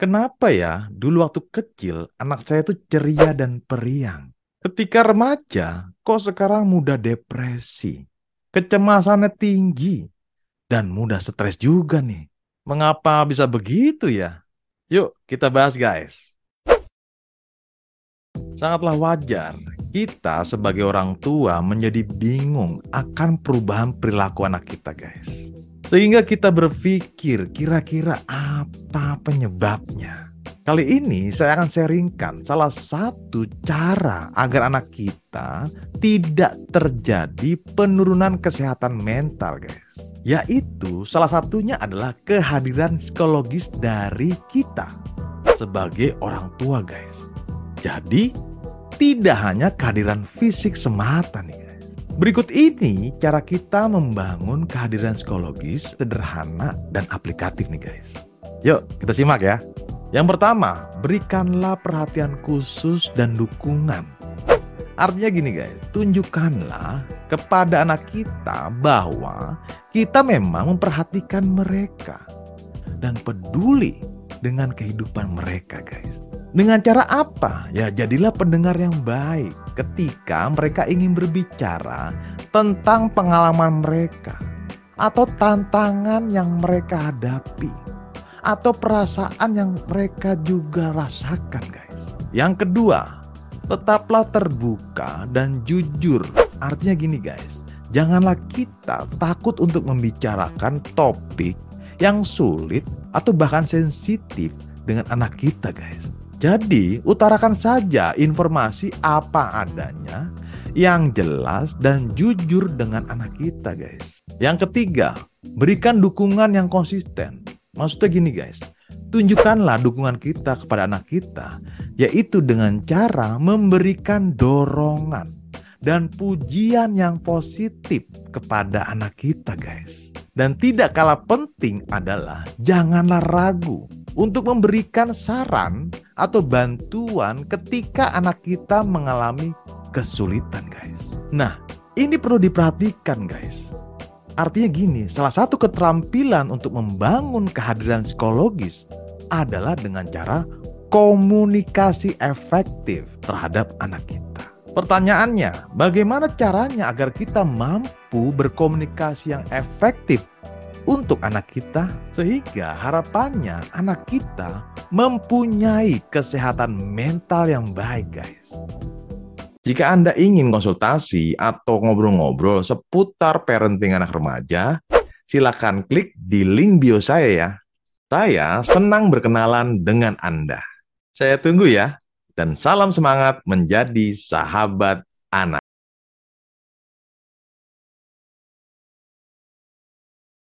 Kenapa ya dulu waktu kecil anak saya tuh ceria dan periang. Ketika remaja, kok sekarang mudah depresi. Kecemasannya tinggi. Dan mudah stres juga nih. Mengapa bisa begitu ya? Yuk kita bahas guys. Sangatlah wajar kita sebagai orang tua menjadi bingung akan perubahan perilaku anak kita guys. Sehingga kita berpikir kira-kira apa penyebabnya. Kali ini saya akan sharingkan salah satu cara agar anak kita tidak terjadi penurunan kesehatan mental guys. Yaitu salah satunya adalah kehadiran psikologis dari kita sebagai orang tua guys. Jadi tidak hanya kehadiran fisik semata nih Berikut ini cara kita membangun kehadiran psikologis sederhana dan aplikatif nih guys. Yuk kita simak ya. Yang pertama, berikanlah perhatian khusus dan dukungan. Artinya gini guys, tunjukkanlah kepada anak kita bahwa kita memang memperhatikan mereka dan peduli dengan kehidupan mereka guys. Dengan cara apa? Ya jadilah pendengar yang baik ketika mereka ingin berbicara tentang pengalaman mereka atau tantangan yang mereka hadapi atau perasaan yang mereka juga rasakan guys. Yang kedua, tetaplah terbuka dan jujur. Artinya gini guys, janganlah kita takut untuk membicarakan topik yang sulit atau bahkan sensitif dengan anak kita guys. Jadi, utarakan saja informasi apa adanya yang jelas dan jujur dengan anak kita, guys. Yang ketiga, berikan dukungan yang konsisten. Maksudnya gini, guys. Tunjukkanlah dukungan kita kepada anak kita, yaitu dengan cara memberikan dorongan dan pujian yang positif kepada anak kita, guys. Dan tidak kalah penting adalah janganlah ragu untuk memberikan saran atau bantuan ketika anak kita mengalami kesulitan, guys. Nah, ini perlu diperhatikan, guys. Artinya gini, salah satu keterampilan untuk membangun kehadiran psikologis adalah dengan cara komunikasi efektif terhadap anak kita. Pertanyaannya, bagaimana caranya agar kita mampu berkomunikasi yang efektif untuk anak kita, sehingga harapannya anak kita mempunyai kesehatan mental yang baik, guys. Jika Anda ingin konsultasi atau ngobrol-ngobrol seputar parenting anak remaja, silakan klik di link bio saya ya. Saya senang berkenalan dengan Anda. Saya tunggu ya, dan salam semangat menjadi sahabat anak.